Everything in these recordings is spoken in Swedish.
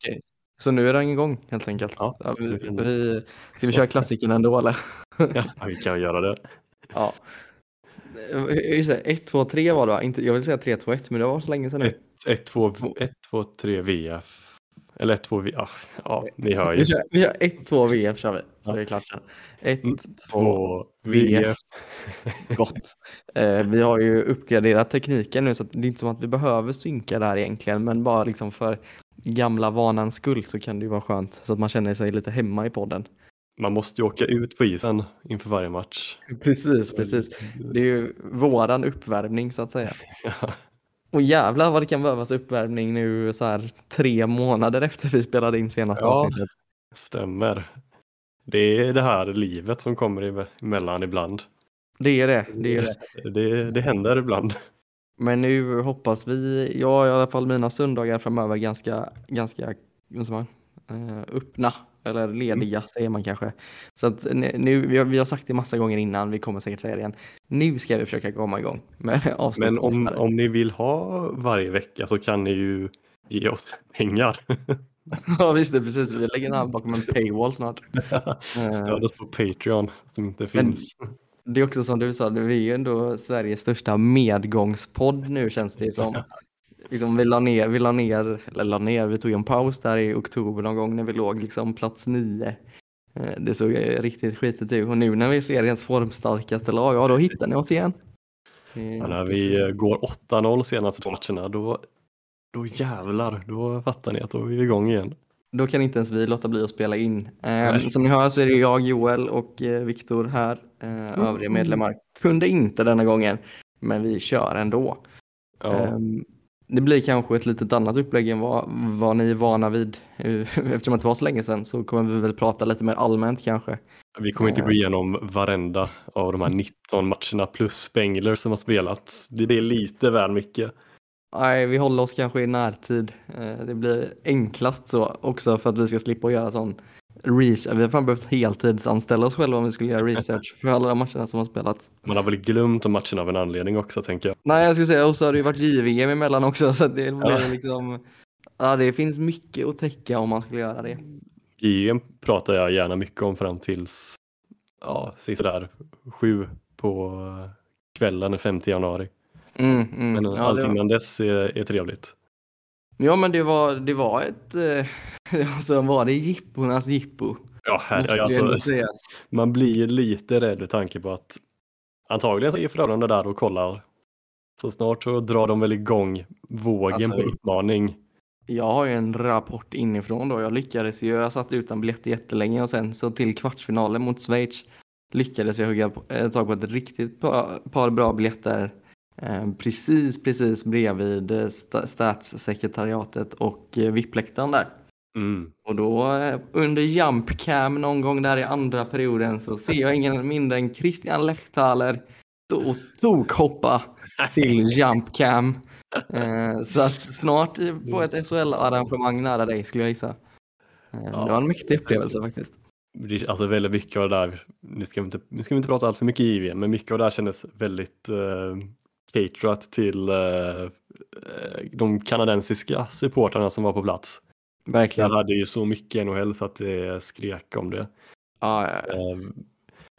gött. Så, nu är den igång helt enkelt. Ja, Ja, vi, vi- ska vi köra klassiken ändå eller? Ja, vi kan göra det. Ja. Eh, Just det, 1, 2, 3 var det va? Inte, jag vill säga 3, 2, 1 men det var så länge sedan nu. 1, 2, 1, 2, 3 VF. Eller 1, 2 VF. Ja, ja, ni hör ju. Vi kör, vi kör 1, 2 VF kör vi. Så Ja. det är klart sen. 1, Mm, 2, 2 VF. Gott. Eh, vi har ju uppgraderat tekniken nu så det är inte som att vi behöver synka där egentligen men bara liksom för gamla vanans skull så kan det ju vara skönt så att man känner sig lite hemma i podden. Man måste ju åka ut på isen inför varje match. Precis, precis. Det är ju våran uppvärmning så att säga. Ja, Och jävlar vad det kan behövas uppvärmning nu så här tre månader efter vi spelade in senaste Ja. avsnittet. stämmer. Det är det här livet som kommer emellan ibland. Det är det, det är det. Det, det händer ibland. Men nu hoppas vi, jag i alla fall mina söndagar framöver ganska, ganska man, eh, öppna eller lediga säger man kanske. Så att nu- vi har, vi har sagt det massa gånger innan, vi kommer säkert säga det igen. Nu ska vi försöka komma igång med avsnitt Men om, om ni vill ha varje vecka så kan ni ju ge oss pengar. Ja visst det, precis. Vi lägger den här bakom en paywall snart. Stöd oss på Patreon som inte Men- finns. Det är också som du sa, vi är ju ändå Sveriges största medgångspodd nu känns det som. Liksom, vi la ner, vi la ner, eller la ner, vi tog en paus där i oktober någon gång när vi låg liksom plats nio. Eh, Det såg riktigt skitigt ut och nu när vi ser ens formstarkaste lag, ja då hittar ni oss igen. Eh, Ja, när vi går 8-0 senaste matcherna då, då jävlar, då fattar ni att då är vi igång igen. Då kan inte ens vi låta bli att spela in. Eh, som ni hör så är det jag, Joel och eh, Viktor här. Eh, övriga medlemmar kunde inte denna gången, men vi kör ändå. Ja, Ehm, Det blir kanske ett litet annat upplägg än vad, vad ni är vana vid. Eftersom det var så länge sedan så kommer vi väl prata lite mer allmänt kanske. vi kommer inte gå igenom varenda av de här 19 matcherna plus Spengler som har spelats. Det är lite väl mycket. Nej, vi håller oss kanske i närtid. Eh, Det blir enklast så också för att vi ska slippa göra sån research. Vi har fan behövt heltidsanställa oss själva om vi skulle göra research för alla de matcherna som har spelats. Man har väl glömt de matcherna av en anledning också tänker jag. Nej, jag skulle säga, och så har det ju varit JVM emellan också så det Ja. blir liksom Ja, det finns mycket att täcka om man skulle göra det. JVM pratar jag gärna mycket om fram tills ja, där sju på eh, kvällen den 5 januari. Mm, mm. Men Ja, allt det var- innan dess är, är trevligt. Ja men det var, det var ett, eh, alltså var det jippornas jippo? Ja, här, alltså, man blir ju lite rädd med tanke på att antagligen så är Frölunda där och kollar. Så snart så drar de väl igång vågen Alltså, på uppmaning. Jag har ju en rapport inifrån då. Jag lyckades ju, jag satt utan biljett jättelänge och sen så till kvartsfinalen mot Schweiz lyckades jag hugga på- ett tag på ett riktigt par, par bra biljetter. Eh, precis, precis bredvid eh, sta- statssekretariatet och eh, VIP-läktaren där. Mm. Och då eh, under jump cam någon gång där i andra perioden så ser jag ingen mindre än Christian Lechtaler då tokhoppa till jump cam. Eh, så att snart eh, på ett SHL-arrangemang nära dig skulle jag gissa. Eh. Det var en mäktig upplevelse faktiskt. Alltså väldigt mycket av det där, nu ska vi inte, nu ska vi inte prata allt för mycket JVM, men mycket av det här kändes väldigt uh, caterat till eh, eh, de kanadensiska supportrarna som var på plats. Verkligen. Jag hade ju så mycket NHL så att det skrek om det. Ja, ja, ja. Eh,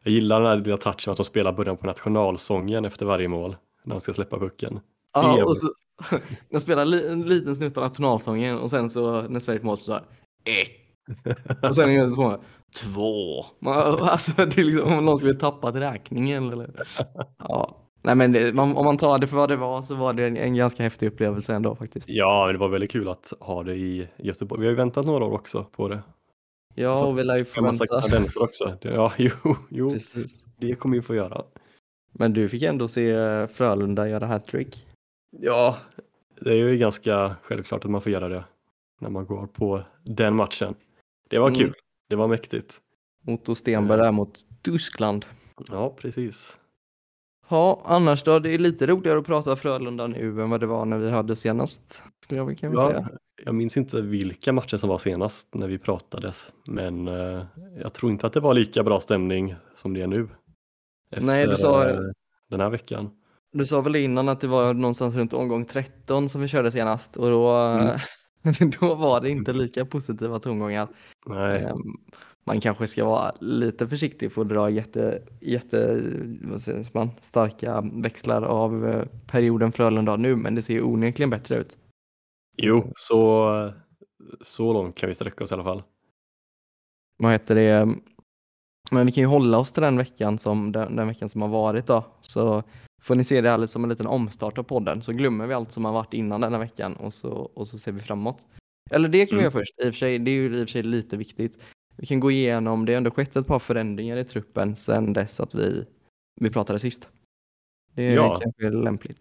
Jag gillar den här lilla touchen att de spelar början på nationalsången efter varje mål när de ska släppa pucken. Ja, Det- och så, jag spelar li, en liten snutt av nationalsången och sen så när Sverige mål så där ett. Och sen är det så två. Man, alltså det är liksom om någon skulle tappat räkningen eller. Ja. Nej men om man tar det för vad det var så var det en, en ganska häftig upplevelse ändå faktiskt. Ja, det var väldigt kul att ha det i Göteborg. Vi har ju väntat några år också på det. Ja Så och vi lär ju förvänta. kanadensare också. Ja, jo, jo, Precis. det kommer vi få göra. Men du fick ändå se Frölunda göra hattrick. Ja, det är ju ganska självklart att man får göra det när man går på den matchen. Det var Mm. kul. Det var mäktigt. Otto Stenberg där mot Tyskland. Ja, precis. Ja, annars då? Det är lite roligare att prata Frölunda nu än vad det var när vi hade senast. Skulle jag kan Ja, säga. jag minns inte vilka matcher som var senast när vi pratades, men eh, jag tror inte att det var lika bra stämning som det är nu. Efter Nej, du sa- eh, den här veckan. Du sa väl innan att det var någonstans runt omgång 13 som vi körde senast och då, Mm. Då var det inte lika positiva tongångar. Nej, Ehm, Man kanske ska vara lite försiktig för att dra jätte, jätte vad säger man, starka växlar av eh, perioden Frölunda nu, men det ser ju onekligen bättre ut. jo, så, så långt kan vi sträcka oss i alla fall. Vad heter det? Men vi kan ju hålla oss till den veckan som, den, den veckan som har varit då. Så får ni se det här som en liten omstart av podden. Så glömmer vi allt som har varit innan denna veckan och så, och så ser vi framåt. Eller det kan vi Mm. göra först. I och för sig, det är ju i och för sig lite viktigt. Vi kan gå igenom, det har ändå skett ett par förändringar i truppen sedan dess att vi, vi pratade sist. Det är Ja. kanske lämpligt.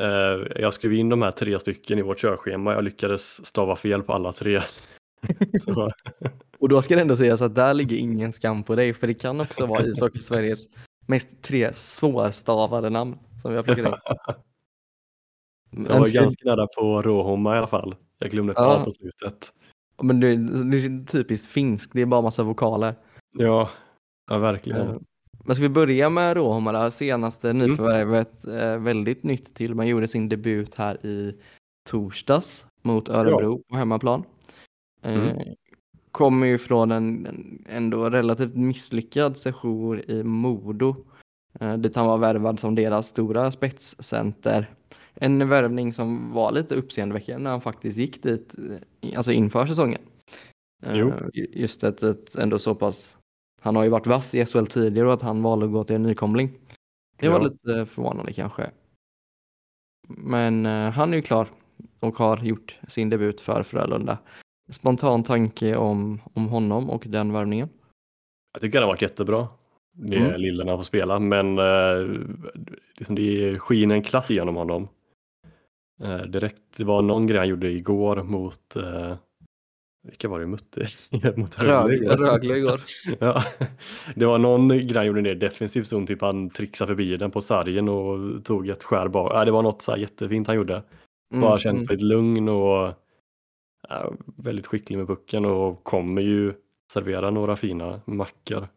Eh, Jag skrev in de här tre stycken i vårt körschema. Jag lyckades stava fel på alla tre. Och då ska det ändå sägas att där ligger ingen skam på dig, för det kan också vara ishockey Sveriges mest tre svårstavade namn som vi har plockat in. jag var ganska nära på Råhomma i alla fall. Jag glömde ett Ja. På slutet. Men det, det är typiskt finskt, det är bara massa vokaler. Ja, ja verkligen. Eh, Men ska vi börja med Råhommara, senaste nyförvärvet, eh, väldigt nytt till. Man gjorde sin debut här i torsdags mot Örebro på hemmaplan. Eh, Mm. Kommer ju från en, en ändå relativt misslyckad session i Modo. Dit han var värvad som deras stora spetscenter. En värvning som var lite uppseendeväckande när han faktiskt gick dit, eh, alltså inför säsongen. Eh, Jo. ju- Just ett, ett ändå så pass, han har ju varit vass i SHL tidigare och att han valde att gå till en nykomling. Det var Ja. lite förvånande kanske. Men eh, han är ju klar och har gjort sin debut för Frölunda. Spontan tanke om, om honom och den värvningen. Jag tycker det har varit jättebra. Det Mm. lilla han får spela, men eh, liksom det skiner en klass genom honom. Eh, direkt, det var någon grej han gjorde igår mot, eh, vilka var det mot? mot Rögle. Rögle, igår. ja, det var någon grej han gjorde ner defensivt zon, typ han trixade förbi den på sargen och tog ett skär bak. Ja, det var något så jättefint han gjorde. Bara Mm, känns mm. väldigt lugn och väldigt skicklig med pucken och kommer ju servera några fina mackor.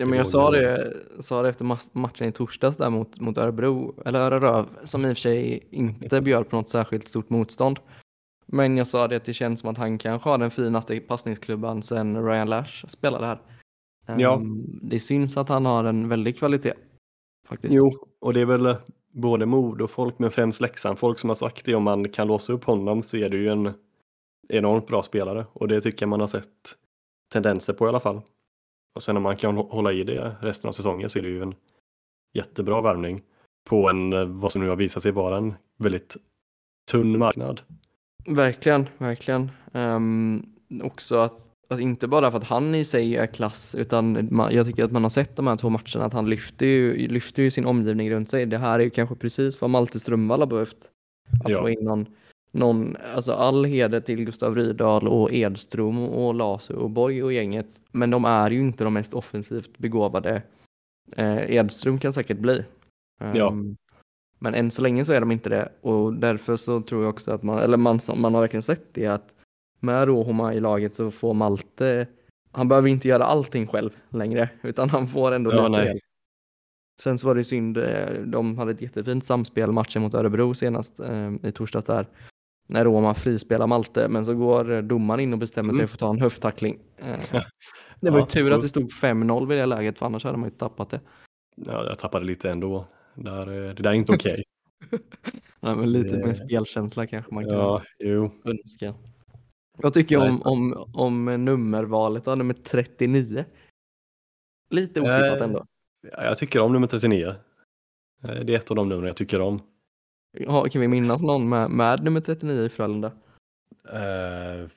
Ja, men jag sa det, sa det efter matchen i torsdags där mot, mot Örebro, eller Öreröv, som i och för sig inte bjöd på något särskilt stort motstånd. Men jag sa det att det känns som att han kanske har den finaste passningsklubban sedan Ryan Lash spelade här. Ja. Ehm, Det syns att han har en väldig kvalitet. Faktiskt. Jo, och det är väl både mod och folk, men främst Leksand. Folk som har sagt det, om man kan låsa upp honom så är det ju en enormt bra spelare och det tycker jag man har sett tendenser på i alla fall. Och sen om man kan hå- hålla i det resten av säsongen så är det ju en jättebra värvning på en, eh, vad som nu har visat sig vara en väldigt tunn marknad. Verkligen, verkligen. Ehm, också att, att inte bara för att han i sig är klass, utan man, jag tycker att man har sett de här två matcherna att han lyfter ju, lyfter ju sin omgivning runt sig. Det här är ju kanske precis vad Malte Strömvall har behövt. Att Ja. få in någon, någon, alltså all heder till Gustav Rydahl och Edström och Lasu och Borg och gänget. Men de är ju inte de mest offensivt begåvade. Eh, Edström kan säkert bli. Ja. Ehm, men än så länge så är de inte det och därför så tror jag också att man, eller man, man har verkligen sett det att med Rohoma i laget så får Malte, han behöver inte göra allting själv längre utan han får ändå Ja, lite hjälp. Sen så var det synd, eh, de hade ett jättefint samspel matchen mot Örebro senast eh, i torsdags där. När Roma frispelar Malte men så går domaren in och bestämmer sig Mm. för att ta en höfttackling. Eh, det var ju Ja, tur att det stod 5-0 vid det läget för annars hade man ju tappat det. Ja, jag tappade lite ändå. Där, eh, det där är inte okej. Ja, men lite Det- mer spelkänsla kanske man kan ja, jo. önska. Vad tycker Nej, om, om, om nummervalet då, nummer 39? Lite otippat Eh, ändå. Ja, Jag tycker om nummer 39. Eh, Det är ett av de numren jag tycker om. Ja, kan vi minnas någon med, med nummer 39 i Frölunda? Eh,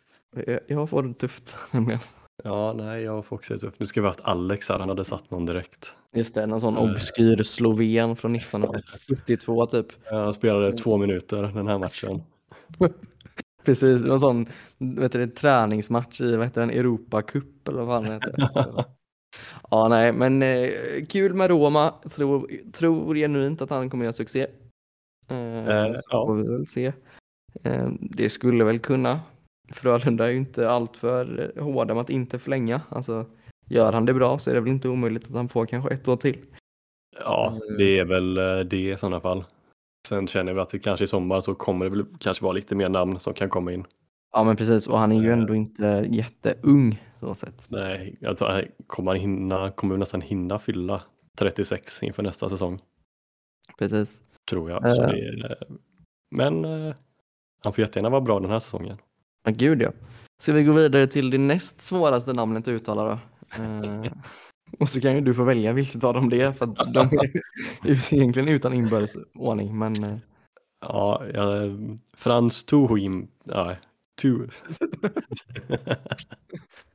Jag, jag får det tufft nämligen. Ja, nej, jag får också ett upp. Nu ska vi ha haft Alex här, han hade satt någon direkt. Just det, någon sån Eh. obskyr sloven från 1972 typ. Han spelade två minuter den här matchen. Precis, det var en sån vet du, det, träningsmatch i vad heter den, Europa Cup eller vad fan det heter. ja, nej, men eh, kul med Roma. Tror, tror genuint att han kommer göra succé. Eh, Eh, så ja. får vi väl se. Eh, det skulle väl kunna. Frölunda är ju inte alltför eh, hårda med att inte förlänga. Alltså, gör han det bra så är det väl inte omöjligt att han får kanske ett år till. Ja, Mm. det är väl eh, det i sådana fall. Sen känner vi att det kanske i sommar så kommer det väl kanske vara lite mer namn som kan komma in. Ja men precis och han är ju Eh. ändå inte jätteung så sett. Nej, jag tror han kommer han hinna, kommer nästan hinna fylla 36 inför nästa säsong. Precis. Tror jag. Eh. det är, men eh, han får jättegärna vara bra den här säsongen. Ja gud ja. Ska vi gå vidare till det näst svåraste namnet att uttala då? Eh, och så kan ju du få välja vilket av dem det är för att de är egentligen utan inbördes ordning men eh, Ja, jag, Frans Tohim, ja, tu,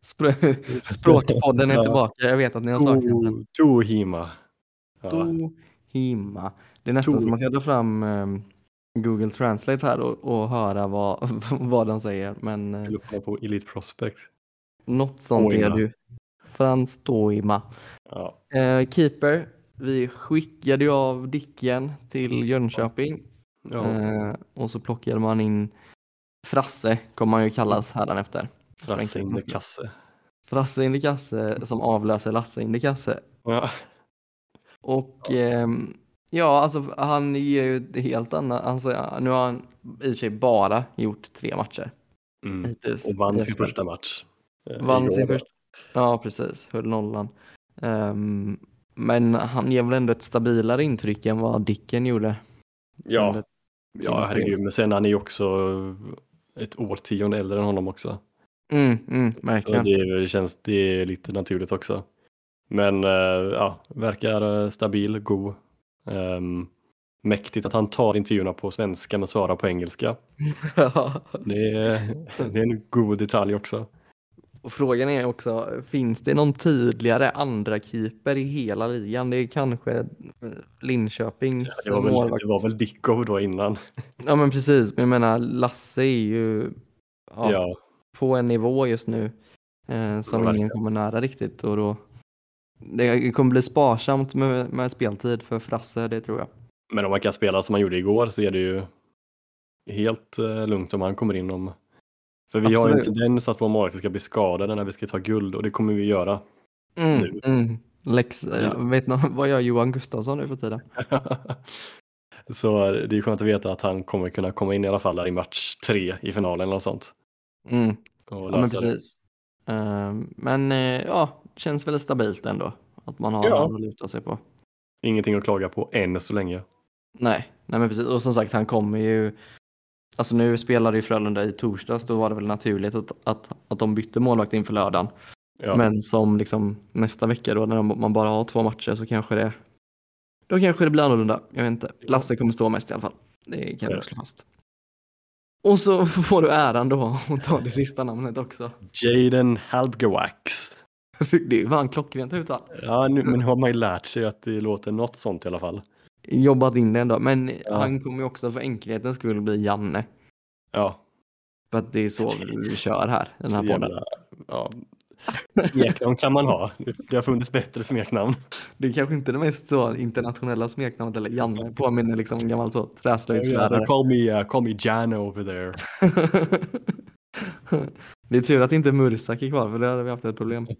spr- språkpodden är Ja. tillbaka. Jag vet att ni har saknat den. Tohima. Ja, Tohima. Det är nästan To- som att jag drar fram ehm, Google Translate här och, och höra vad, vad de säger. Men eh, jag kollar på Elite Prospect. något sånt är Toima. det ju. Frans Toima. Ja, Eh, keeper. Vi skickade ju av Dicken till Jönköping. ja. Eh, och så plockade man in Frasse, kommer man ju kallas hädanefter. Frasse in kasse. Frasse in kasse som avlöser Lasse in kasse. Ja, Och ehm, ja, alltså han ger ju ett helt annat, alltså nu har han i och för sig bara gjort tre matcher mm. hittills. Och vann sin första match. eh, Vann sin första, ja precis, höll nollan. Ehm, men han ger väl ändå ett stabilare intryck än vad Dicken gjorde. Ja, under ja herregud. Men sen han är ju också ett årtionde äldre än honom också. Mm, mm, verkligen. det, det känns det är lite naturligt också. Men eh, ja, verkar eh, stabil, god. Ehm, mäktigt att han tar intervjuerna på svenska men svarar på engelska. Ja. Det är, det är en god detalj också. Och frågan är också, finns det någon tydligare andra keeper i hela ligan? Det är kanske eh, Linköpings Det var väl, målvakt. det var väl Dickov då innan. Ja men precis, men jag menar Lasse är ju ja, Ja, på en nivå just nu eh, som Ja, ingen kommer nära riktigt och då det kommer bli sparsamt med, med speltid för Frasse, det tror jag. men om man kan spela som man gjorde igår så är det ju helt eh, lugnt om han kommer in om för vi har ju en Absolut. tendens att vår målvakt ska bli skadade när vi ska ta guld och det kommer vi göra. Mm, Nu. mm. Lex, jag vet nog, vad gör Johan Gustafsson nu för tiden? så det är skönt att veta att han kommer kunna komma in i alla fall där i match tre i finalen eller något sånt. Mm. Och Ja men det. precis. Ehm, men eh, ja, känns väl stabilt ändå att man har Ja. att luta sig på. Ingenting att klaga på än så länge. Nej, nej men precis. Och som sagt, han kommer ju... Alltså nu spelade ju Frölunda i torsdags, då var det väl naturligt att, att, att de bytte målvakt inför lördagen. Ja. Men som liksom nästa vecka då, när man bara har två matcher så kanske det... Då kanske det blir annorlunda. Jag vet inte. Lasse kommer stå mest i alla fall. Det kan Ja. jag slå fast. Och så får du äran då att ta det sista namnet också. Jaden Halbgewax. Det är ju fan klockrent uttal. Ja, nu, men nu har man ju lärt sig att det låter något sånt i alla fall. Jobbat in det ändå. Men Ja. han kommer ju också för enkelhetens skull bli Janne. Ja, För att det är så vi kör här. Den här podden. jävla, ja. Smeknamn kan man ha. Det har funnits bättre smeknamn. Det är kanske inte det mest så internationella smeknamnet eller Janne påminner liksom en gammal så Yeah, träslöjdslärare. call me, uh, call me Jano over there. det är tur att inte Mursak är kvar för då hade vi haft ett problem.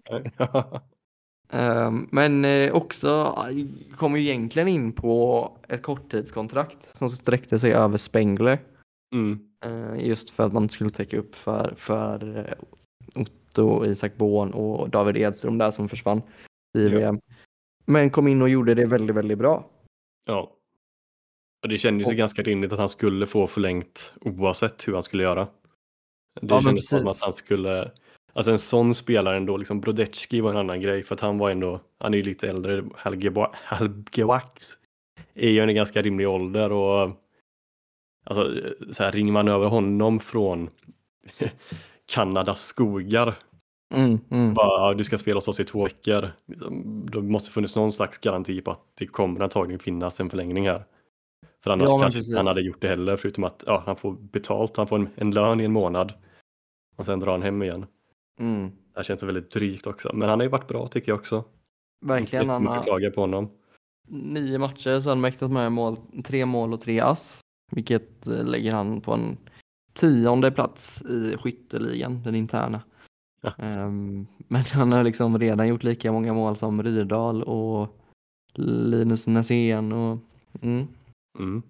Ehm, men eh, också eh, kom ju egentligen in på ett korttidskontrakt som sträckte sig över Spengler. mm. Eh, just för att man skulle täcka upp för, för eh, Otto, Isak Born och David Edström där som försvann i Ja. VM. Men kom in och gjorde det väldigt, väldigt bra. Ja. Och det kändes ju Och- ganska rimligt att han skulle få förlängt oavsett hur han skulle göra. Det Ja, kändes som att han skulle, alltså en sån spelare ändå, liksom Brodecki var en annan grej för att han var ändå, han är ju lite äldre, Halgewax är ju en ganska rimlig ålder och alltså så här ringer man över honom från Kanadas skogar Mm, mm. bara, "Ja, du ska spela hos oss i två veckor. Liksom, Då måste funnits någon slags garanti på att det kommer antagligen finnas en förlängning här. För annars Ja, kanske han hade gjort det heller, förutom att ja, han får betalt, han får en, en lön i en månad. Och sen drar han hem igen. Mm. Det här känns väldigt drygt också. Men han har ju varit bra tycker jag också. Verkligen. Han har klaga på honom. nio matcher så har han mäktat med mål, tre mål och tre ass. Vilket eh, lägger han på en tionde plats i skytteligan, den interna. Ja. Ehm, men han har liksom redan gjort lika många mål som Rydahl och Linus Näsén och mm. Mm.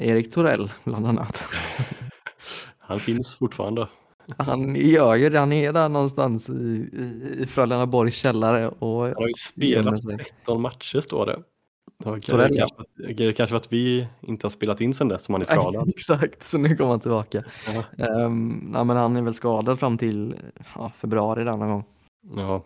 Erik Torell bland annat. Han finns fortfarande. Han gör ju det, han är där någonstans i, i, i Frölunda Borgs källare och Han har ju spelat 13 matcher står det. Det kanske, kanske för att vi inte har spelat in sen dess som han är skadad. Exakt, så nu kommer han tillbaka. Ja. Um, ja, men han är väl skadad fram till ja, februari denna gång. Ja.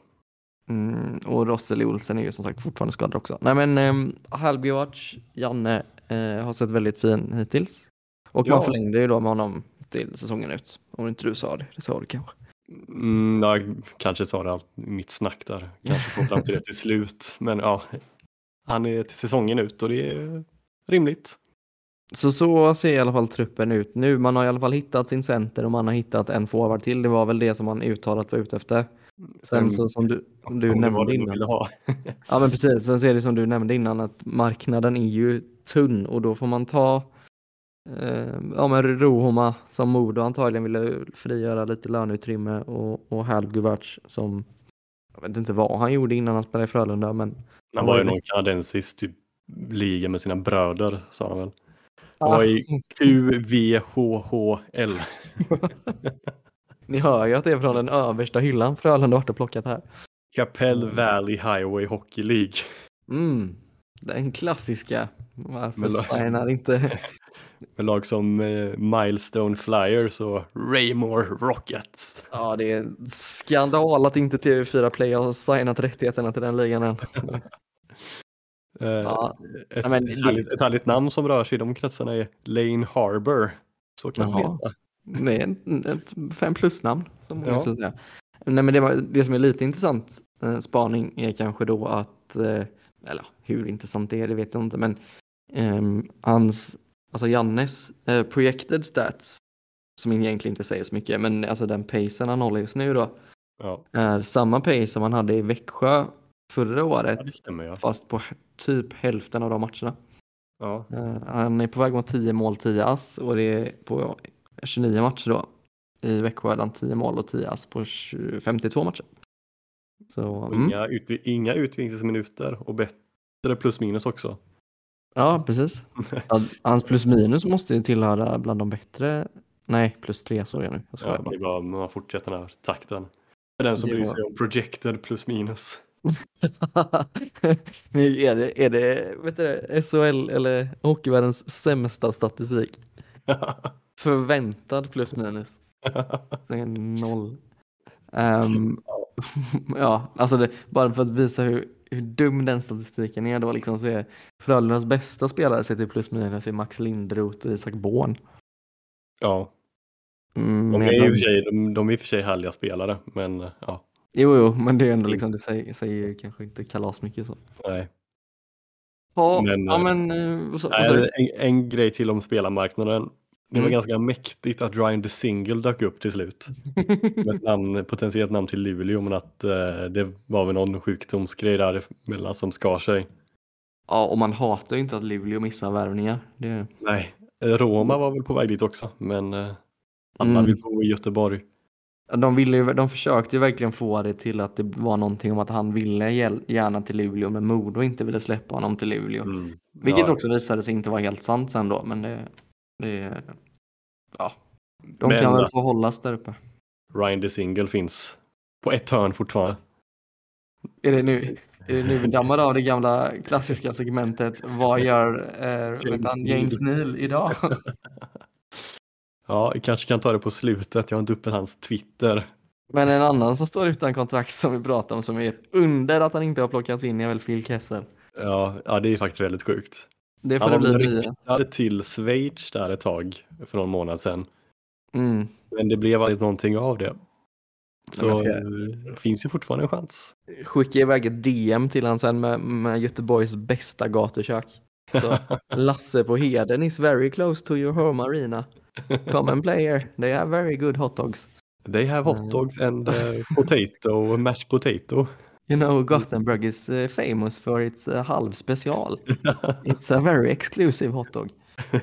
Mm, och Rosseli Olsen är ju som sagt fortfarande skadad också. Nej men um, Halbjörts, Janne, eh, har sett väldigt fin hittills. Och Ja. man förlängde ju då med honom till säsongen ut. Om inte du sa det, det sa du kanske. Mm, jag kanske sa det allt mitt snack där. Kanske kom fram till det till slut. Men ja, han är till säsongen ut och det är rimligt. Så så ser i alla fall truppen ut nu. Man har i alla fall hittat sin center och man har hittat en forward till. Det var väl det som man uttalat var ute efter. Sen så som du, som du nämnde det du innan. ha. Ja men precis, sen ser det som du nämnde innan att marknaden är ju tunn och då får man ta eh, ja men Rohoma som Modo antagligen ville frigöra lite löneutrymme och, och Halguvac som jag vet inte vad han gjorde innan han spelade i Frölunda men Han var ju någon kanadensisk typ liga med sina bröder sa han väl. Han Ah, var i QVHHL. ni hör ju att det är från den översta hyllan Frölunda har plockat här. Capel Valley Highway Hockey League. Mm, den klassiska. Varför Men- signar inte Med lag som eh, Milestone Flyers och Raymore Rockets. Ja, det är skandal att inte TV4 Play har signat rättigheterna till den ligan än. Eh, Ja, ett, Ja, men härligt, ett härligt namn som rör sig i de kretsarna är Lane Harbor. Så kan Jaha. heta. det är ett, fem plus-namn som Ja. skulle säga. Nej, men det, var, det som är lite intressant eh, spaning är kanske då att, eh, eller hur intressant det är, det vet jag inte, men ehm, hans, alltså Jannes eh, projected stats, som egentligen inte säger så mycket, men alltså den pacen han håller just nu då, Ja, är samma pace som han hade i Växjö förra året, ja, stämmer ja. fast på typ hälften av de matcherna. ja. Eh, Han är på väg mot 10 mål, 10 ass och det är på 29 matcher då. I Växjö hade han 10 mål och 10 ass på 20, 52 matcher. Så, mm. Inga, ut, inga utvisningsminuter och bättre plus minus också. Ja, precis. Hans plus minus måste ju tillhöra bland de bättre. Nej, plus 3 såg jag nu. Jag Ja, det är bra om man fortsätter den här takten. För den som bryr sig om projected plus minus. Men är det, är det vet du, SHL eller hockeyvärldens sämsta statistik? Förväntad plus minus. Noll. Ehm, ja, alltså det, bara för att visa hur, hur dum den statistiken är då liksom så är Frölundas bästa spelare sett till plus minus är Max Lindroth och Isak Born. ja, Mm, de är, i och för sig, de, de är i och för sig härliga spelare, men ja, Jo, jo, men det är ändå liksom, det säger, säger ju kanske inte kalas mycket så. nej. Ja, Men, ja, eh, men eh, nej en, en grej till om spelarmarknaden. Det var Mm. ganska mäktigt att Ryan the Single dök upp till slut. Med ett namn, potentiellt namn till Luleå, men att eh, det var väl någon sjukdomsgrej däremellan som skar sig. ja, och man hatar ju inte att Luleå missar värvningar. Det, Nej, Roma var väl på väg dit också, men eh, alla Mm. vill bo i Göteborg. de, ville ju, de försökte ju verkligen få det till att det var någonting om att han ville gärna till Luleå, men Modo inte ville släppa honom till Luleå. Mm. Vilket Ja, också visade sig inte vara helt sant sen då, men det, det ja, de Men kan väl få hållas där uppe. Ryan the Single finns på ett hörn fortfarande. Är det nu, är det nu vi dammar av det gamla klassiska segmentet Vad gör eh, James James, Neal. Idag? Ja, jag kanske kan ta det på slutet. Jag har inte uppe hans Twitter. Men en annan som står utan kontrakt som vi pratar om som är ett under att han inte har plockats in är väl Phil Kessel. Ja, ja, det är faktiskt väldigt sjukt. Det får Han det bli riktad till Schweiz där ett tag för någon månad sedan. Mm. Men det blev aldrig någonting av det. Så ska- eh, det finns ju fortfarande en chans. Skicka iväg ett DM till han sen med, med Göteborgs bästa gatukök. Så, Lasse på Heden is very close to your home arena. Come and play here. They have very good hot dogs. They have hot dogs and uh, potato, mashed potato. You know Gothenburg is uh, famous for its uh, halv special. It's a very exclusive hot dog.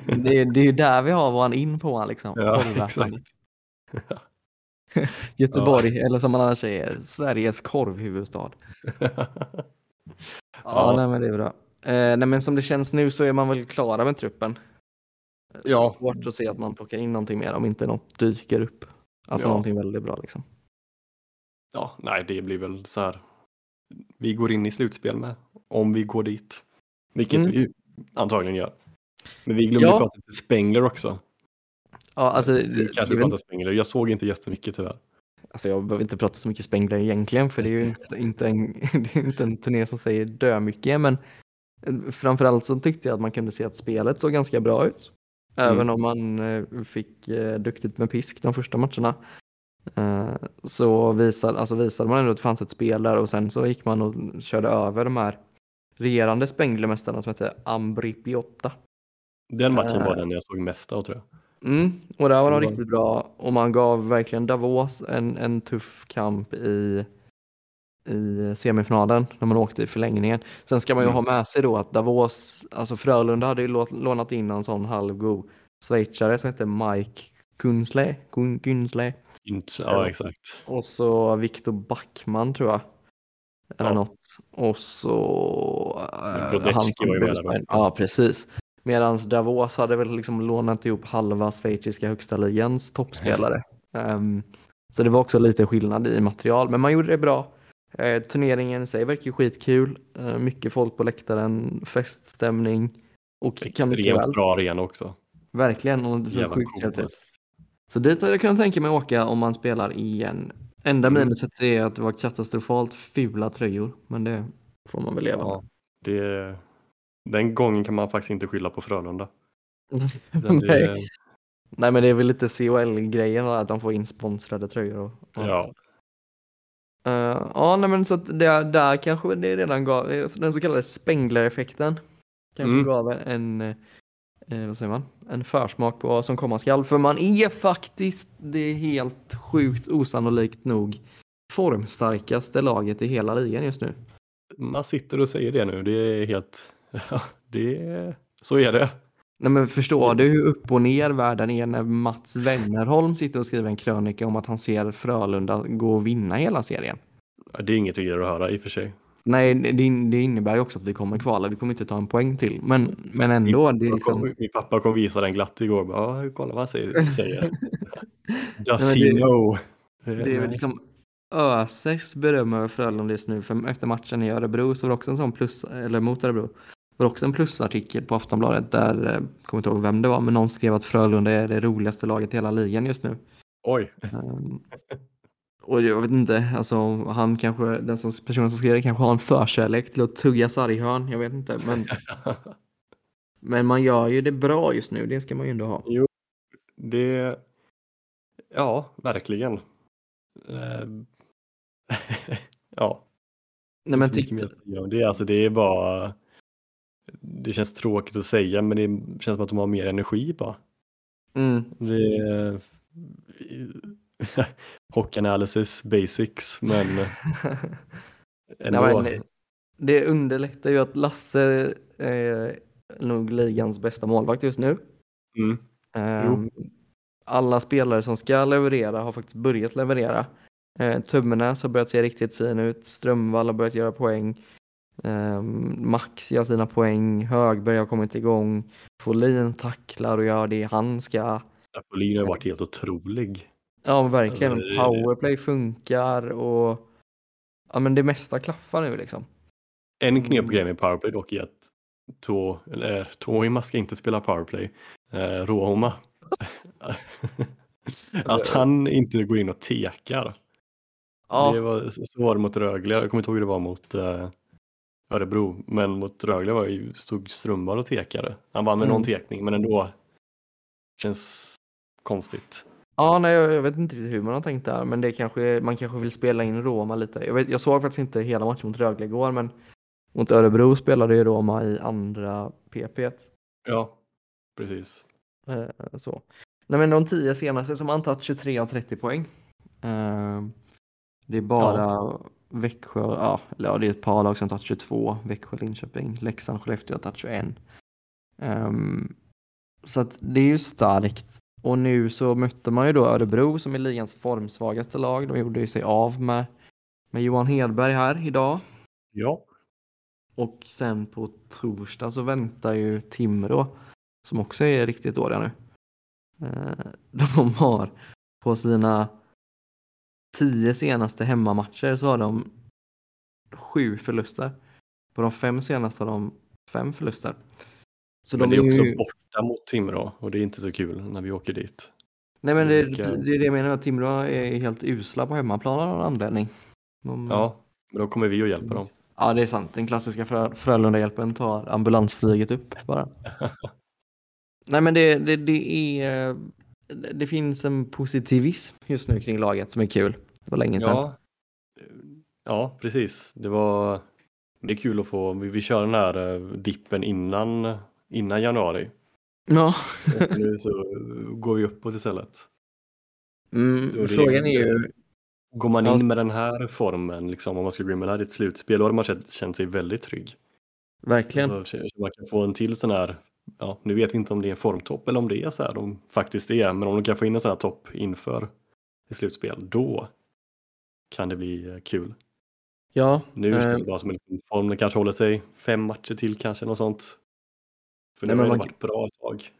Det, är- det är ju där vi har våran in på liksom. Ja, exakt. Göteborg, eller som man annars säger, Sveriges korvhuvudstad. Ja, Ja. Nej, men det är bra. Eh, nej, men som det känns nu så är man väl klara med truppen. Ja. svårt att se att man plockar in någonting mer om inte något dyker upp. Alltså Ja. någonting väldigt bra liksom. Ja, nej, det blir väl så här. Vi går in i slutspel med, om vi går dit. Vilket Mm. vi antagligen gör. Men vi glömde Ja. prata lite Spengler också. Ja, alltså, det, kanske väl pratar Spengler. Jag såg inte jättemycket tyvärr. Alltså jag behöver inte prata så mycket Spengler egentligen för det är ju inte, en, det är inte en turné som säger dö mycket men eh, framförallt så tyckte jag att man kunde se att spelet såg ganska bra ut. Även Mm. om man eh, fick eh, duktigt med pisk de första matcherna. Eh, så visade, alltså visade man ändå att det fanns ett spel där och sen så gick man och körde över de här regerande Spenglermästarna som hette Ambri Piotta. Den matchen var Eh. den jag såg mest av tror jag. Mm, och där var de var- riktigt bra och man gav verkligen Davos en, en tuff kamp i, i semifinalen när man åkte i förlängningen. Sen ska man ju Mm. ha med sig då att Davos, alltså Frölunda hade ju lå- lånat in en sån halvgod schweizare som heter Mike Gunsley, Gun, Gunsley Inte, Ja. exakt. och så Viktor Backman tror jag. Eller Ja. något. Och så... Brodecki han som var ju. Ja, precis. Medan Davos hade väl liksom lånat ihop halva schweiziska högsta ligans toppspelare. Ehm, så det var också lite skillnad i material, men man gjorde det bra. Uh, turneringen i sig verkar ju skitkul. Uh, mycket folk på läktaren, feststämning. Och kan mycket Extremt väl, bra arena också. verkligen, och det såg Jävla sjukt trevligt ut. Så dit hade jag kunnat tänka mig åka om man spelar igen. Enda Mm. minuset är att det var katastrofalt fula tröjor, men det får man väl leva Ja, det, den gången kan man faktiskt inte skylla på Frölunda. med. Nej. det, Nej, men det är väl lite CHL-grejen att de får in sponsrade tröjor. Och, och ja, Eh, ja, nej, men så att det, där kanske det redan gav, den så kallade Spengler-effekten. Kanske Mm. gav en, eh, eh, vad säger man, en försmak på vad som komma skall. För man är faktiskt, det är helt sjukt osannolikt nog, formstarkaste laget i hela ligan just nu. man sitter och säger det nu. Det är helt... Ja, det är, så är det. Nej men förstår du hur upp och ner världen är när Mats Wennerholm sitter och skriver en krönika om att han ser Frölunda gå och vinna hela serien? Ja, Det är inget vidare att höra i och för sig. Nej, det, det innebär ju också att vi kommer kvala. Vi kommer inte ta en poäng till. Men, men ändå, det är liksom... Min pappa kom visa den glatt igår. Bara, Ja, kolla vad han säger. säger. Does he det- know? Det är väl liksom öses beröm över Frölunda just nu. För efter matchen i Örebro så var det också en sån plus, eller mot Örebro, var också en plusartikel på Aftonbladet där, eh, kommer inte ihåg vem det var, men någon skrev att Frölunda är det roligaste laget i hela ligan just nu. Oj, Ehm, och jag vet inte, alltså han kanske, den som, personen som skrev det kanske har en förkärlek till att tugga sarghörn, jag vet inte. Men, men man gör ju det bra just nu, det ska man ju ändå ha. det... Ja, verkligen. Eh, ja, Nej, men titta, om det. Alltså, det är bara... Det känns tråkigt att säga, men det känns som att de har mer energi bara. mm, Det Hockey analysis basics, men ändå. Nej, men det underlättar ju att Lasse är nog ligans bästa målvakt just nu. Mm. Ehm, alla spelare som ska leverera har faktiskt börjat leverera. Uh, Tummenäs har börjat se riktigt fin ut. Strömvall har börjat göra poäng. Ehm, Max gör sina poäng. Högberg har kommit igång. Folin tacklar och gör det han ska. Folin har varit helt otrolig. Ja, verkligen. Alltså, det- Powerplay funkar och ja, men det mesta klaffar nu liksom. En knepig Mm. grej med powerplay dock är att Tuo, eller Tuoima ska inte spela powerplay. Eh, Råhoma. att han inte går in och tekar. Ja, Det var, så var det mot Rögle. Jag kommer inte ihåg hur det var mot eh, Örebro. Men mot Rögle var ju, stod Strömberg och tekade. Han vann med Mm. någon tekning men ändå. Känns konstigt. Ja, nej, jag jag vet inte riktigt hur man har tänkt där, men det kanske, man kanske vill spela in Roma lite. Jag, vet, jag såg faktiskt inte hela matchen mot Rögle igår, men mot Örebro spelade ju Roma i andra PP. Ja, precis. Eh, så. Nej, men de tio senaste som antagit 23 av 30 poäng. Eh, det är bara Växjö, ja, eller ja, det är ett par lag som tagit 22. Växjö, Linköping, Leksand, Skellefteå har tagit 21. Ehm, så att det är ju starkt. Och nu så mötte man ju då Örebro som är ligans formsvagaste lag. De gjorde ju sig av med, med Johan Hedberg här idag. Ja. Och sen på torsdag så väntar ju Timrå som också är riktigt dåliga nu. Eh, de har på sina tio senaste hemmamatcher så har de sju förluster. På de fem senaste har de fem förluster. Så men de det är också ju... borta mot Timrå och det är inte så kul när vi åker dit. Nej men det, det är det jag menar, att Timrå är helt usla på hemmaplan av någon anledning. De... Ja, men då kommer vi och hjälper dem. Ja det är sant, den klassiska Frö Frölunda-hjälpen tar ambulansflyget upp bara. Nej men det, det, det är det finns en positivism just nu kring laget som är kul. Det var länge sedan. Ja, ja precis. Det var det är kul att få, vi, vi kör den här uh, dippen innan, innan januari. Ja. nu så går vi uppåt istället. Mm, frågan är ju... Går man in med den här formen, liksom, om man skulle gå in med det här i ett slutspel, då hade man känt, känt sig väldigt trygg. Verkligen. Så, så man kan få en till sån här, ja, nu vet vi inte om det är en formtopp eller om det är så här de faktiskt är, men om de kan få in en sån här topp inför ett slutspel, då kan det bli eh, kul. Ja. Nu känns det eh, bara som en form, den kanske håller sig fem matcher till kanske, något sånt. För nu har det varit bra tag.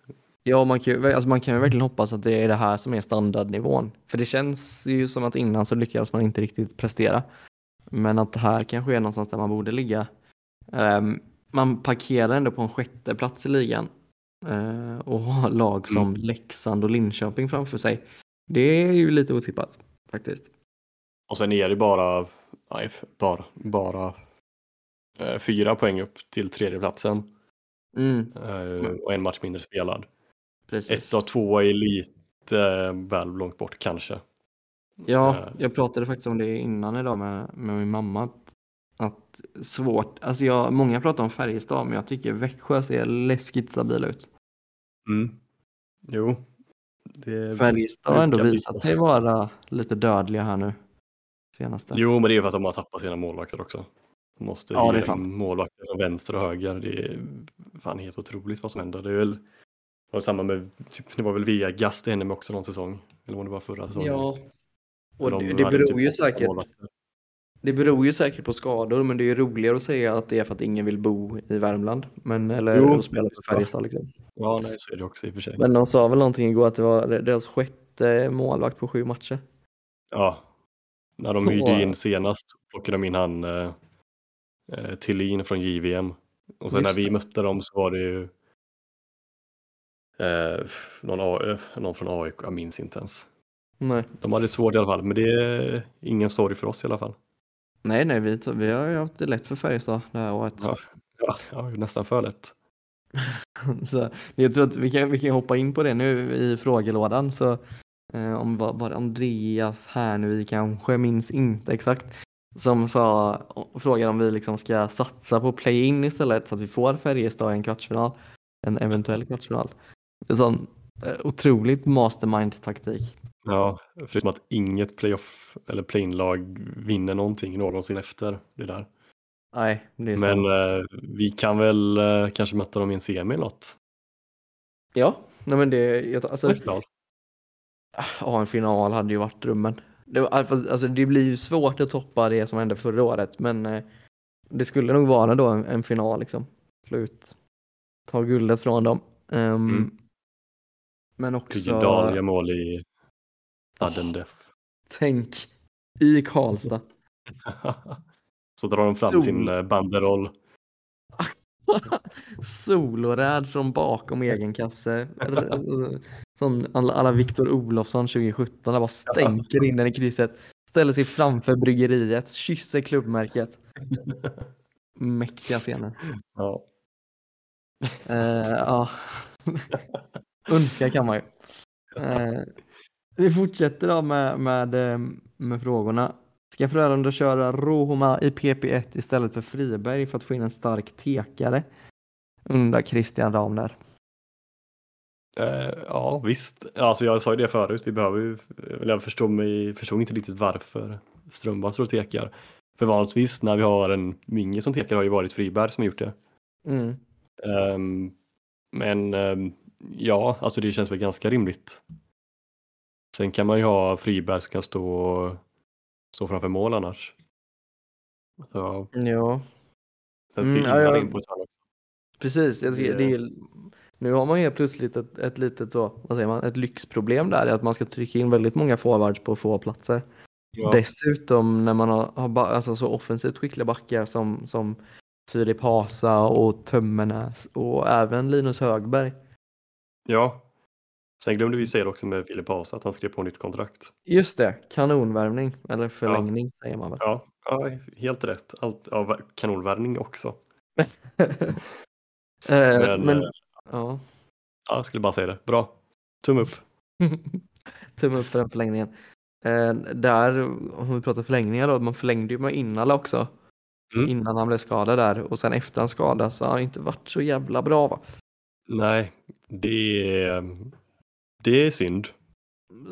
Ja, man kan, ju, alltså man kan ju verkligen hoppas att det är det här som är standardnivån. För det känns ju som att innan så lyckades man inte riktigt prestera. Men att det här kanske är någonstans där man borde ligga. Um, man parkerar ändå på en sjätte plats i ligan uh, och har lag som mm. Leksand och Linköping framför sig. Det är ju lite otippat faktiskt. Och sen är det bara, nej, bara, bara uh, fyra poäng upp till tredjeplatsen. Mm. Uh, och en match mindre spelad. Precis. Ett av två är lite eh, väl långt bort kanske. Ja, eh. jag pratade faktiskt om det innan idag med, med min mamma. Att, att svårt, alltså jag, många pratar om Färjestad men jag tycker Växjö ser läskigt stabila ut. Mm. Jo. Färjestad har ändå visat sig vara lite dödliga här nu. Senaste. Jo, men det är för att de har tappat sina målvakter också. Måste ja, det är sant. målvakter från vänster och höger. Det är fan helt otroligt vad som händer. Det är väl det var samma med, typ, det var väl Vegas det hände med också någon säsong. Eller om det var förra säsongen. Ja, och de det, det beror typ ju säkert. Det beror ju säkert på skador, men det är ju roligare att säga att det är för att ingen vill bo i Värmland. Men, eller jo, spela på Färjestad liksom. Ja, nej, så är det också i och för sig. Men de sa väl någonting igår att det var deras sjätte målvakt på sju matcher. Ja, när de hyrde in senast plockade de in han eh, eh Tillin från JVM. Och sen Just när vi det. mötte dem så var det ju Eh, någon, någon från AIK, jag minns inte ens. Nej. De hade det svårt i alla fall, men det är ingen sorg för oss i alla fall. Nej, nej, vi, vi har ju haft det lätt för Färjestad det här året. Ja, ja, ja nästan för lätt. så, jag tror att vi kan, vi kan hoppa in på det nu i frågelådan. Så, eh, om vad, vad Andreas här nu, vi kanske minns inte exakt, som sa, frågade om vi liksom ska satsa på play-in istället så att vi får Färjestad i en kvartsfinal, en eventuell kvartsfinal. En sån eh, otroligt mastermind-taktik. Ja, förutom att inget playoff eller play-in-lag vinner någonting någonsin efter det där. Nej, det är Men eh, vi kan väl eh, kanske möta dem i en semi eller något. Ja, nej men det, jag, alltså, ja, en final hade ju varit drömmen. Det, alltså, det blir ju svårt att toppa det som hände förra året, men eh, det skulle nog vara då en, en final liksom. Slut. Ta guldet från dem. Um, mm. Men också... Dahl gör mål i sudden oh, Tänk i Karlstad. Så drar de fram Sol. sin eh, banderoll. Soloräd från bakom egen kasse. Sån alla, Viktor Olofsson 2017, där bara stänker in den i krysset. Ställer sig framför bryggeriet, kysser klubbmärket. Mäktiga scener. Ja. Uh, ja. Önska kan man ju. Eh, vi fortsätter då med, med, eh, med frågorna. Ska Frölunda köra Rohoma i PP1 istället för Friberg för att få in en stark tekare? Undrar Christian Ram där. Uh, ja visst, alltså jag sa ju det förut, vi behöver ju, jag förstår, mig, förstår inte riktigt varför Strömberg står och tekar. För vanligtvis när vi har en Minge som tekar har ju varit Friberg som har gjort det. Mm. Um, men um, Ja, alltså det känns väl ganska rimligt. Sen kan man ju ha Friberg som kan stå, stå framför mål annars. Så, ja. Sen ska mm, ja, in på ett Precis, det, det, är, Nu har man helt plötsligt ett, ett litet så, vad säger man, ett lyxproblem där, att man ska trycka in väldigt många forwards på få platser. Ja, Dessutom när man har, har alltså så offensivt skickliga backar som, som Filip Hasa och Tömmernes och även Linus Högberg. ja. Sen glömde vi säga också med Filip Hasa att han skrev på nytt kontrakt. Just det, kanonvärvning eller förlängning säger man väl. Ja, ja helt rätt. Allt, ja, kanonvärvning också. Eh, Men, men, eh, ja. Ja, jag skulle bara säga det. Bra. Tumme upp. Tumme upp för den förlängningen. Eh, där, om vi pratar förlängningar då, man förlängde ju med Innala också. Mm. Innan han blev skadad där och sen efter han skadades så har han inte varit så jävla bra va. Nej, det är, det är synd.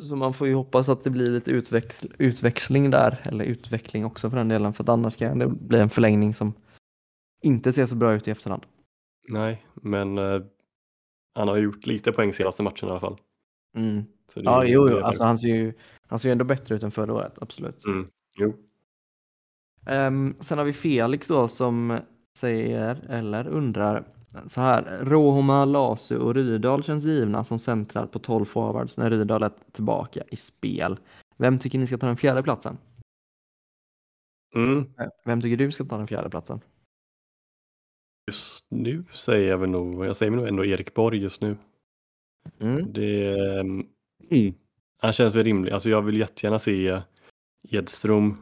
Så man får ju hoppas att det blir lite utväx- utväxling där, eller utveckling också för den delen, för att annars kan det bli en förlängning som inte ser så bra ut i efterhand. Nej, men eh, han har gjort lite poäng senaste matchen i alla fall. Mm. Ja, jo, jo. Alltså, han, ser ju, han ser ju ändå bättre ut än förra året, absolut. Mm, jo. Ehm, sen har vi Felix då som säger, eller undrar, så här. Råhoma, Lasu och Rydahl känns givna som centrar på 12 forwards när Rydahl är tillbaka i spel. Vem tycker ni ska ta den fjärde platsen? Mm. Vem tycker du ska ta den fjärde platsen? Just nu säger jag väl nog, jag säger nog ändå Erik Borg just nu. Mm. Det, ehm, Han känns väl rimlig. Alltså jag vill jättegärna se Edström.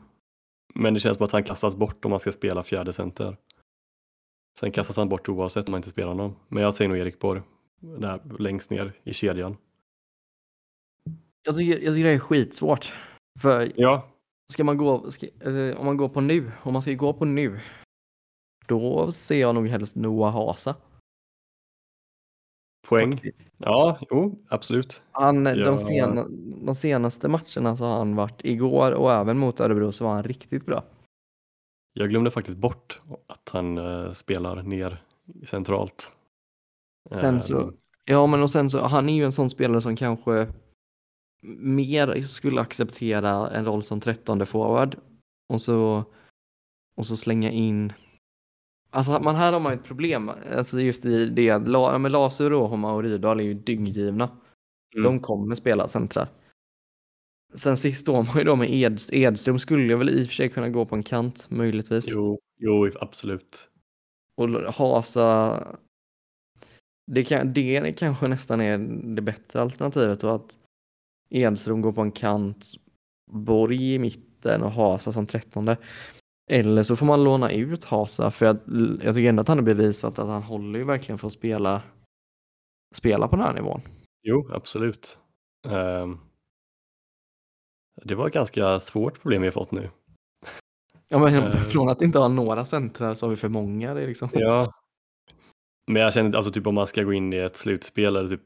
Men det känns som att han kastas bort om man ska spela fjärde center. Sen kastas han bort oavsett om man inte spelar honom. Men jag säger nog Erik Borg. Där längst ner i kedjan. Jag tycker, jag tycker det är skitsvårt. För Ja, ska man gå, ska, eh, om man går på nu, om man ska gå på nu, då ser jag nog helst Noah Hasa. poäng. faktiskt. Ja, jo, absolut. Han, Ja. de, sena, de senaste matcherna så har han varit igår och även mot Örebro så var han riktigt bra. Jag glömde faktiskt bort att han eh, spelar ner centralt. Sen så, Ehm, ja men och sen så, han är ju en sån spelare som kanske mer skulle acceptera en roll som trettonde forward och så, och så slänga in Alltså man här har man ett problem, alltså just i det, La- ja, men Lasu, Råhoma och Rydahl är ju dynggivna. Mm. De kommer spela centrar. Sen sist står man ju då med Eds, Edström skulle jag väl i och för sig kunna gå på en kant möjligtvis. Jo, jo, absolut. Och Hasa, det, kan, det kanske nästan är det bättre alternativet då att Edström går på en kant, Borg i mitten och Hasa som trettonde. Eller så får man låna ut Hasa för jag, jag tycker ändå att han har bevisat att han håller ju verkligen för att spela, spela på den här nivån. Jo, absolut. Ehm, det var ett ganska svårt problem vi har fått nu. Ja, men Eh. från att inte ha några centrar så har vi för många. Det liksom. Ja. Men jag känner alltså typ om man ska gå in i ett slutspel eller typ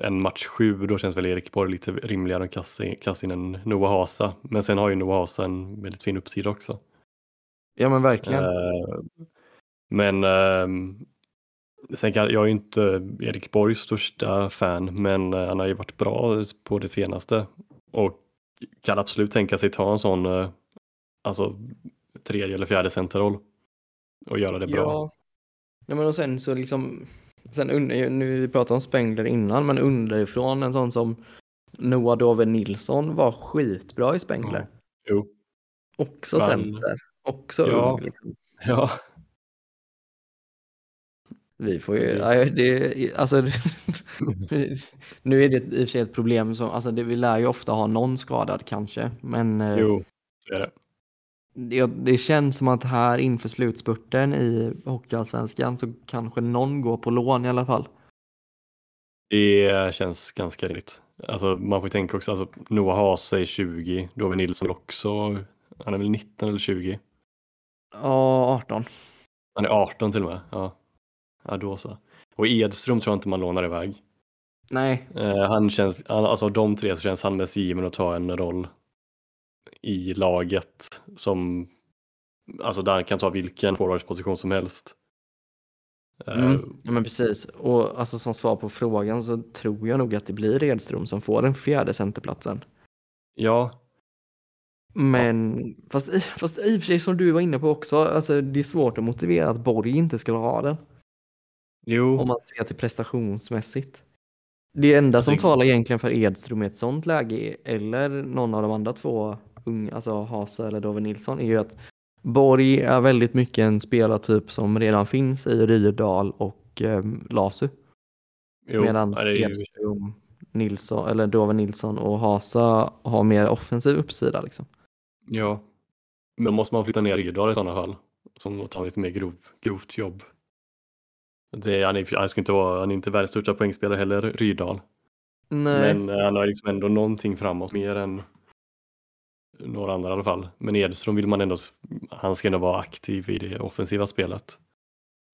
en match sju, då känns väl Erik Borg lite rimligare att kasta in, kasta in en Noah Hasa. Men sen har ju Noah Hasa en väldigt fin uppsida också. Ja men verkligen. Eh, men ehm, sen kan, jag är ju inte Erik Borgs största fan, men eh, han har ju varit bra på det senaste och kan absolut tänka sig ta en sån eh, alltså tredje eller fjärde centerroll och göra det bra. Ja. ja men och sen så liksom. Sen under, nu vi pratade om Spengler innan men underifrån en sån som Noah Dove Nilsson var skitbra i Spengler. Jo. Också Han- center. Också Ja. ung. Liksom. Ja, Vi får ju, det- alltså, nu är det i och för sig ett problem som, alltså det, vi lär ju ofta ha någon skadad kanske, men eh, jo, så är det. det, det känns som att här inför slutspurten i Hockeyallsvenskan så kanske någon går på lån i alla fall. Det känns ganska rimligt. Alltså man får tänka också, alltså Noah Hase är 20, Dove Nilsson också, han är väl 19 eller 20? Ja, 18. Han är 18 till och med. Ja, ja då så. Och Edström tror jag inte man lånar iväg. Nej, Eh, han känns, han- alltså av de tre så känns han mest given att ta en roll i laget som, alltså där han kan ta vilken forwardsposition som helst. Eh, mm. ja, men precis. Och alltså som svar på frågan så tror jag nog att det blir Edström som får den fjärde centerplatsen. Ja, Men fast, i- fast i och för sig som du var inne på också, alltså det är svårt att motivera att Borg inte skulle ha den. Jo, om man ser till prestationsmässigt. Det enda som Alltså- talar egentligen för Edström i ett sånt läge eller någon av de andra två unga, alltså Hasa eller Dove Nilsson är ju att Borg är väldigt mycket en spelartyp som redan finns i Ryrdal och eh, Lasu. Medan ja, Edström, Nilsson, eller Dove Nilsson och Hasa har mer offensiv uppsida liksom. Ja. Men då måste man flytta ner Rydahl i sådana fall. Som tar lite mer grov, grovt jobb. Det, han, är, han, ska inte vara, han är inte världens största poängspelare heller, Rydahl. Nej, Men eh, han har liksom ändå någonting framåt mer än några andra i alla fall. Men Edström vill man ändå, han ska ändå vara aktiv i det offensiva spelet.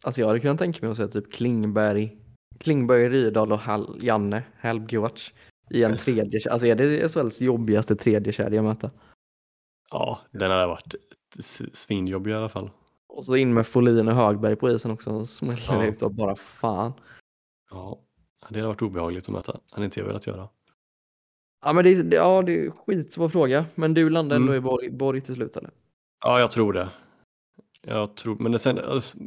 alltså jag hade kunnat tänka mig att säga typ Klingberg, Klingberg, Ryrdal och Hall, Janne Helbgårds i en tredje, alltså är det SHLs jobbigaste tredje kedja att möta? Ja, den har varit svinjobbig i alla fall. Och så in med Folin och Högberg på isen också och smäller Ja. ut och bara fan. Ja, det har varit obehagligt att möta. Han inte jag velat göra. Ja men det, är- ja, det är skitsvår fråga. Men du landar ändå Mm. i Borg, Borg till slut eller? Ja, jag tror det. Jag tror, men sen, alltså,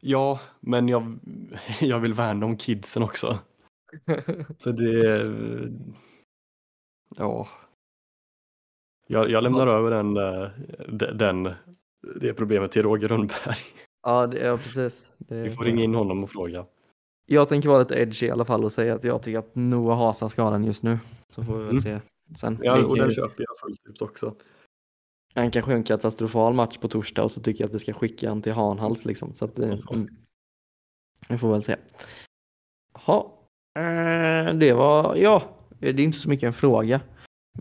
ja, men jag, jag vill värna om kidsen också. Så det, ja. Jag, jag lämnar över den, eh, de- den, det problemet till Roger Rönnberg. ja, det, ja precis. Det, Vi får ringa in honom och fråga. Jag tänker vara lite edgy i alla fall och säga att jag tycker att Noah Hasa ska ha den just nu. Så får vi väl Mm. se sen. Ja, och den köper jag fullt ut också. Han kanske har en katastrofal match på torsdag och så tycker jag att vi ska skicka han till Hanhals liksom. Så att, eh, mm. Vi får väl se. Ja, eh, det var, ja, det är inte så mycket en fråga.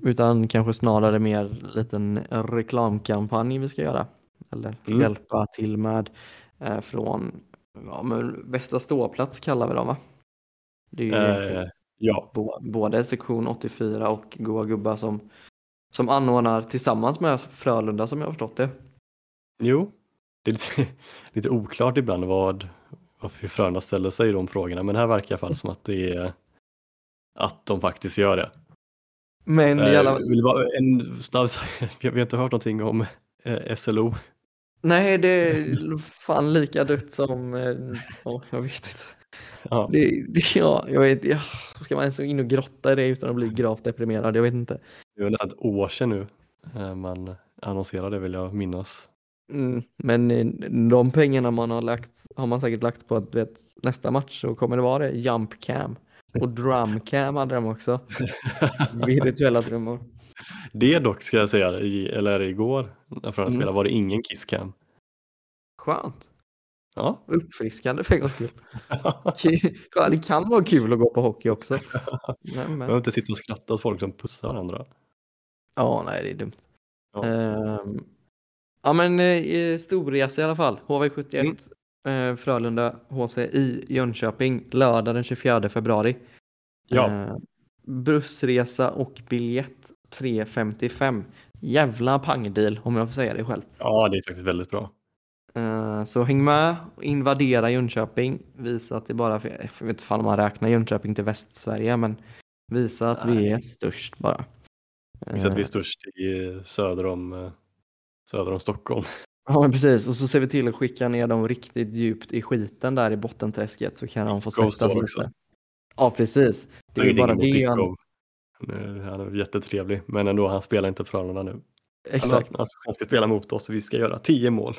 Utan kanske snarare mer en liten reklamkampanj vi ska göra. Eller Mm. hjälpa till med eh, från ja, men Västra ståplats kallar vi dem va? Det är ju egentligen Eh, ja, Bå- både sektion 84 och Goa Gubbar som, som anordnar tillsammans med Frölunda som jag har förstått det. jo. Det är lite, lite oklart ibland vad, varför Frölunda ställer sig i de frågorna, men här verkar i alla fall som att det är att de faktiskt gör det. Men i Eh, alla... vill bara, en snabb, vi har inte hört någonting om eh, SLO. Nej, det är fan lika dött som... eh, Ja, jag vet inte. Ja, Det, det, ja, jag vet ja, Ska man ens in och grotta i det utan att bli gravt deprimerad? Jag vet inte. det var nästan ett år sedan nu eh, man annonserade vill jag minnas. Mm, men eh, de pengarna man har lagt har man säkert lagt på att vet, nästa match så kommer det vara det. Jump cam. Och drum cam hade de också. Virtuella trummor. Det dock ska jag säga, i, eller igår när Frölunda Mm. spelade var det ingen kisscam. Skönt. Ja. Uppfriskande för en gångs skull. Det kan vara kul att gå på hockey också. Nej, Man men. behöver inte sitta och skratta åt folk som pussar varandra. Ja, nej det är dumt. Ja. Ehm, ja men eh, storresa i alla fall. HV71 Mm. Eh, Frölunda HC i Jönköping lördag den 24 februari. Ja. Eh, bussresa och biljett 355. Jävla pangdeal om jag får säga det själv. ja, det är faktiskt väldigt bra. Eh, Så häng med, invadera Jönköping, visa att det bara, jag vet inte om man räknar Jönköping till Västsverige, men visa att vi Nej. är störst bara. Visst att vi är Eh, störst i söder om, eh, söder om Stockholm. Ja men precis, och så ser vi till att skicka ner dem riktigt djupt i skiten där i bottenträsket så kan de få svettas lite. Ja precis, det är ju bara det han, han... Är jättetrevlig, men ändå, han spelar inte för Frölunda nu. Exakt. han, han ska spela mot oss och vi ska göra tio mål.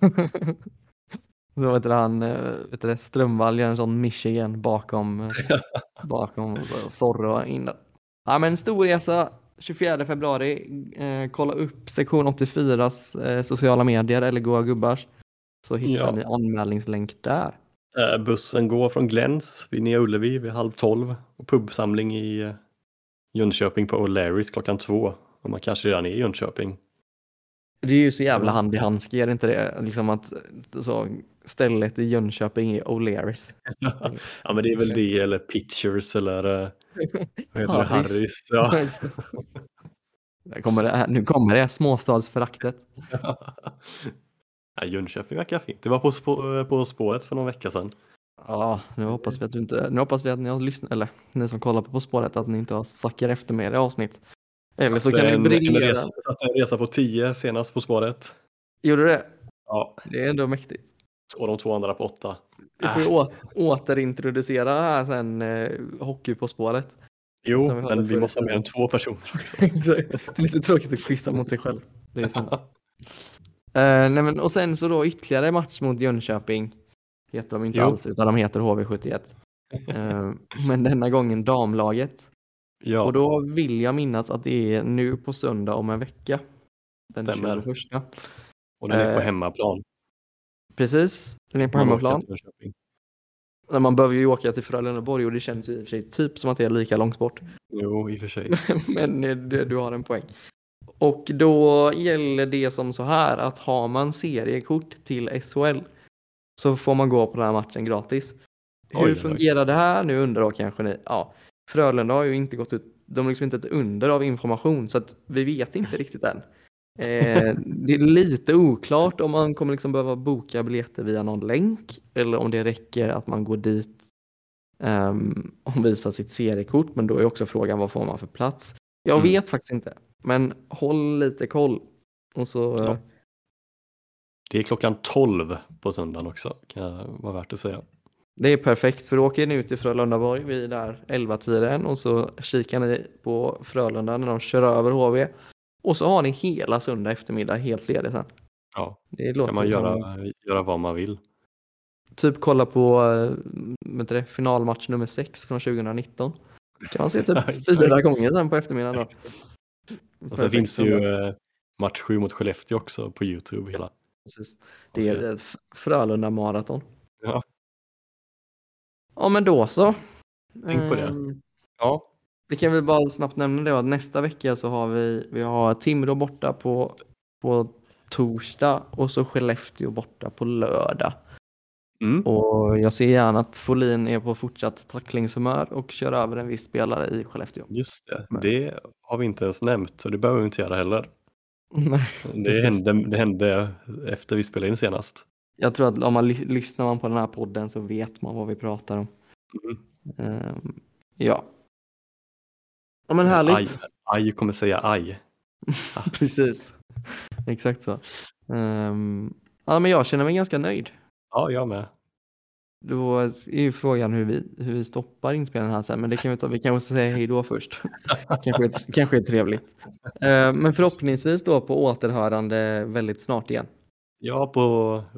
så vet du, han, eh, vet du, Strömvall gör en sån Michigan bakom, eh, bakom Zorro in där. Ja men storresa 24 februari, eh, kolla upp sektion 84s eh, sociala medier eller Goa Gubbars så hittar Ja. ni anmälningslänk där. Eh, bussen går från Gläns vid Nya Ullevi vid halv tolv och pubsamling i eh, Jönköping på O'Larrys klockan två. Och man kanske redan är i Jönköping. Det är ju så jävla hand i handske, är det inte det? Liksom att så, stället i Jönköping är O'Learys. ja men det är väl det eller Pitchers eller eh, vad heter det? Harrys. Ja. Kommer det, nu kommer det småstadsföraktet. ja, Jönköping verkar fint. Det var på, spå, på spåret för någon vecka sedan. Ja, nu hoppas vi att du inte, nu hoppas vi att ni har lyssnat, eller ni som kollar på På spåret, att ni inte har sackar efter med i avsnitt. Eller så kan en, en, briljera. resa, satte en resa på tio senast på spåret. Gjorde du det? Ja, Det är ändå mäktigt. och de två andra på åtta. Vi får ju Äh. återintroducera här sen eh, hockey på spåret. Jo, vi men vi måste ha mer än två personer också. Lite tråkigt att kryssa mot sig själv. Det är sant. Eh, nej men, och sen så då ytterligare match mot Jönköping. Heter de inte Jo. alls, utan de heter HV71. Eh, men denna gången damlaget. Ja, Och då vill jag minnas att det är nu på söndag om en vecka. Den Stämmer. 21. och den är på eh, hemmaplan. Precis, den är på Man hemmaplan. Men Man behöver ju åka till Frölundaborg och det känns ju i och för sig typ som att det är lika långt bort. Jo, i och för sig. Men du, har en poäng. Och då gäller det som så här att har man seriekort till SHL så får man gå på den här matchen gratis. Oj, Hur oj. fungerar det här nu undrar då kanske ni? Ja, Frölunda har ju inte gått ut, de är liksom inte ett under av information så att vi vet inte riktigt än. Eh, det är lite oklart om man kommer liksom behöva boka biljetter via någon länk eller om det räcker att man går dit ehm, och visar sitt seriekort. Men då är också frågan vad får man för plats? Jag Mm. vet faktiskt inte, men håll lite koll. Och så, Ja. eh, Det är klockan 12 på söndagen också, kan vara värt att säga. Det är perfekt för då åker ni ut till Frölundaborg vid där 11-tiden och så kikar ni på Frölunda när de kör över HV. Och så har ni hela söndag eftermiddag helt ledig sen. Ja, Det låter kan man som- göra, göra vad man vill. Typ kolla på du det, finalmatch nummer 6 från 2019. Kan man se typ fyra gånger sen på eftermiddagen då. Och sen finns det ju eh, match 7 mot Skellefteå också på Youtube hela. Precis. Det är Frölunda maraton. Ja. Ja men då så. Tänk på det. Ehm, Ja, Vi kan väl bara snabbt nämna det att nästa vecka så har vi, vi har Timrå borta på, på torsdag och så Skellefteå borta på lördag. mm. Och jag ser gärna att Folin är på fortsatt tacklingshumör och kör över en viss spelare i Skellefteå. just det. Men- Det har vi inte ens nämnt och det behöver vi inte göra heller. Nej, Det hände, det hände efter vi spelade in senast. Jag tror att om man ly- lyssnar man på den här podden så vet man vad vi pratar om. Mm. Ehm, ja. Ja men härligt. Aj, aj kommer säga aj. Precis. Exakt så. Ehm, ja men jag känner mig ganska nöjd. Ja, jag med. Då är ju frågan hur vi, hur vi stoppar inspelningen här sen, men det kan vi ta. Vi kanske ska säga hej då först. kanske, kanske är trevligt. Eh, men förhoppningsvis då på återhörande väldigt snart igen. Ja, på,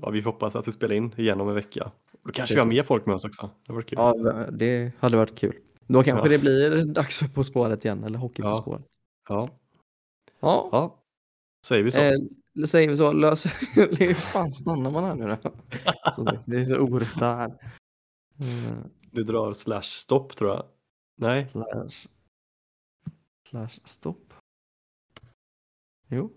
ja, vi hoppas att vi spelar in igen om en vecka. Då kanske vi har mer folk med oss också. Det var kul. Ja, det hade varit kul. Då kanske Ja. det blir dags för På spåret igen, eller Hockey på Ja. spåret. Ja, Ja, ja. säger vi så. eh, säger vi så. Lös... Hur fan stannar man här nu då? Det är så orätt här. Eh, Du drar slash stopp tror jag. Nej, slash, slash stopp. Jo,